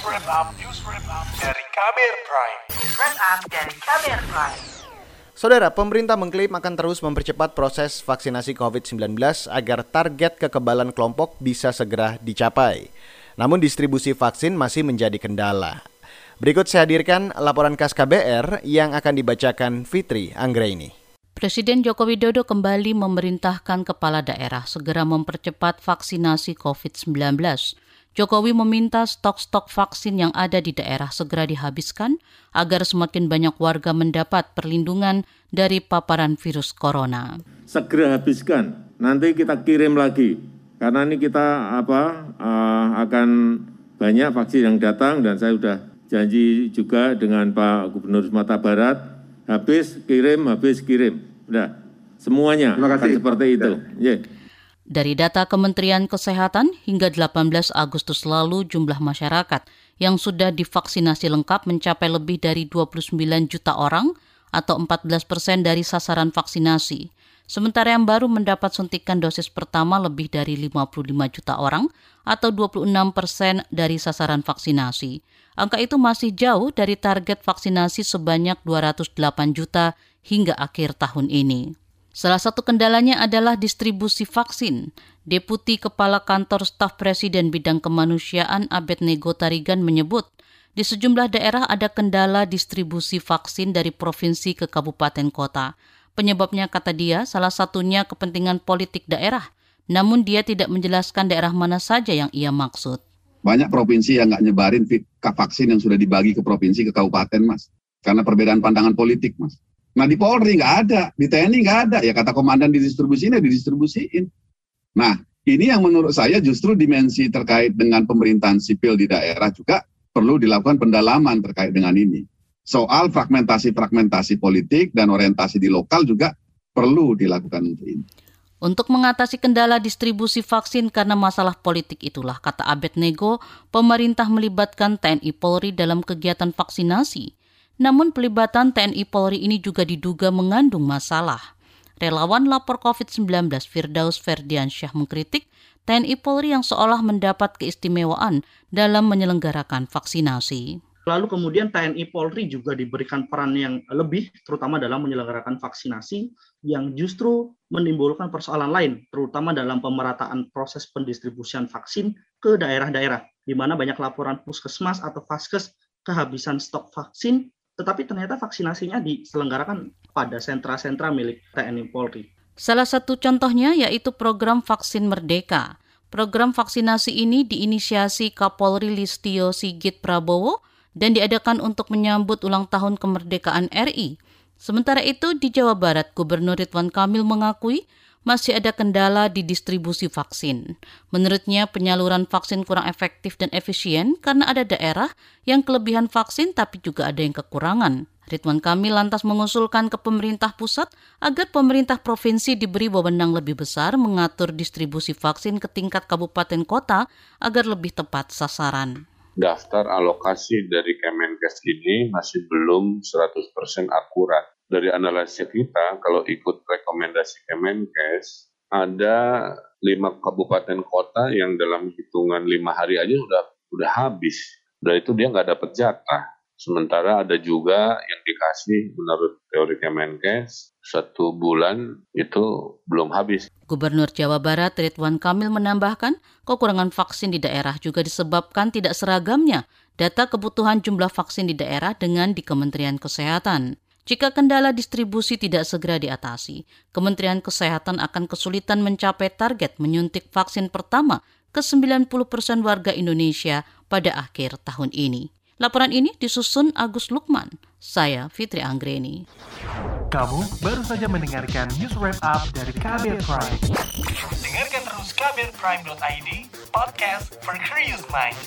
News Wrap Up, News Wrap Up dari Kamer Prime. News Wrap Up dari Kamer Prime. Saudara, pemerintah mengklaim akan terus mempercepat proses vaksinasi COVID-19 agar target kekebalan kelompok bisa segera dicapai. Namun distribusi vaksin masih menjadi kendala. Berikut saya hadirkan laporan khas KBR yang akan dibacakan Fitri Anggraini. Presiden Joko Widodo kembali memerintahkan kepala daerah segera mempercepat vaksinasi COVID-19. Jokowi meminta stok-stok vaksin yang ada di daerah segera dihabiskan agar semakin banyak warga mendapat perlindungan dari paparan virus corona. Segera habiskan, nanti kita kirim lagi karena ini kita apa uh, akan banyak vaksin yang datang dan saya sudah janji juga dengan Pak Gubernur Sumatera Barat habis kirim habis kirim Udah, semuanya akan seperti itu. Yeah. Dari data Kementerian Kesehatan, hingga 18 Agustus lalu jumlah masyarakat yang sudah divaksinasi lengkap mencapai lebih dari 29 juta orang atau 14 persen dari sasaran vaksinasi. Sementara yang baru mendapat suntikan dosis pertama lebih dari 55 juta orang atau 26 persen dari sasaran vaksinasi. Angka itu masih jauh dari target vaksinasi sebanyak 208 juta hingga akhir tahun ini. Salah satu kendalanya adalah distribusi vaksin. Deputi Kepala Kantor Staf Presiden Bidang Kemanusiaan Abednego Tarigan menyebut, di sejumlah daerah ada kendala distribusi vaksin dari provinsi ke kabupaten kota. Penyebabnya kata dia salah satunya kepentingan politik daerah, namun dia tidak menjelaskan daerah mana saja yang ia maksud. Banyak provinsi yang nggak nyebarin vaksin yang sudah dibagi ke provinsi, ke kabupaten, Mas. Karena perbedaan pandangan politik, Mas. Nah di Polri nggak ada, di TNI nggak ada. Ya kata komandan didistribusiin ya didistribusiin. Nah ini yang menurut saya justru dimensi terkait dengan pemerintahan sipil di daerah juga perlu dilakukan pendalaman terkait dengan ini. Soal fragmentasi-fragmentasi politik dan orientasi di lokal juga perlu dilakukan untuk ini. Untuk mengatasi kendala distribusi vaksin karena masalah politik itulah, kata Abed Nego, pemerintah melibatkan TNI Polri dalam kegiatan vaksinasi. Namun pelibatan TNI Polri ini juga diduga mengandung masalah. Relawan lapor COVID-19 Firdaus Ferdiansyah mengkritik TNI Polri yang seolah mendapat keistimewaan dalam menyelenggarakan vaksinasi. Lalu kemudian TNI Polri juga diberikan peran yang lebih, terutama dalam menyelenggarakan vaksinasi yang justru menimbulkan persoalan lain, terutama dalam pemerataan proses pendistribusian vaksin ke daerah-daerah, di mana banyak laporan puskesmas atau vaskes kehabisan stok vaksin tetapi ternyata vaksinasinya diselenggarakan pada sentra-sentra milik TNI Polri. Salah satu contohnya yaitu program Vaksin Merdeka. Program vaksinasi ini diinisiasi Kapolri Listio Sigit Prabowo dan diadakan untuk menyambut ulang tahun kemerdekaan RI. Sementara itu di Jawa Barat, Gubernur Ridwan Kamil mengakui masih ada kendala di distribusi vaksin. Menurutnya, penyaluran vaksin kurang efektif dan efisien karena ada daerah yang kelebihan vaksin tapi juga ada yang kekurangan. Ridwan Kamil lantas mengusulkan ke pemerintah pusat agar pemerintah provinsi diberi wewenang lebih besar mengatur distribusi vaksin ke tingkat kabupaten kota agar lebih tepat sasaran. Daftar alokasi dari Kemenkes ini masih belum 100% akurat dari analisa kita, kalau ikut rekomendasi Kemenkes, ada lima kabupaten kota yang dalam hitungan lima hari aja udah udah habis. Udah itu dia nggak dapat jatah. Sementara ada juga yang dikasih menurut teori Kemenkes satu bulan itu belum habis. Gubernur Jawa Barat Ridwan Kamil menambahkan kekurangan vaksin di daerah juga disebabkan tidak seragamnya data kebutuhan jumlah vaksin di daerah dengan di Kementerian Kesehatan. Jika kendala distribusi tidak segera diatasi, Kementerian Kesehatan akan kesulitan mencapai target menyuntik vaksin pertama ke 90 persen warga Indonesia pada akhir tahun ini. Laporan ini disusun Agus Lukman. Saya Fitri Anggreni. Kamu baru saja mendengarkan news wrap up dari Kabel Prime. Dengarkan terus kabelprime.id, podcast for curious mind.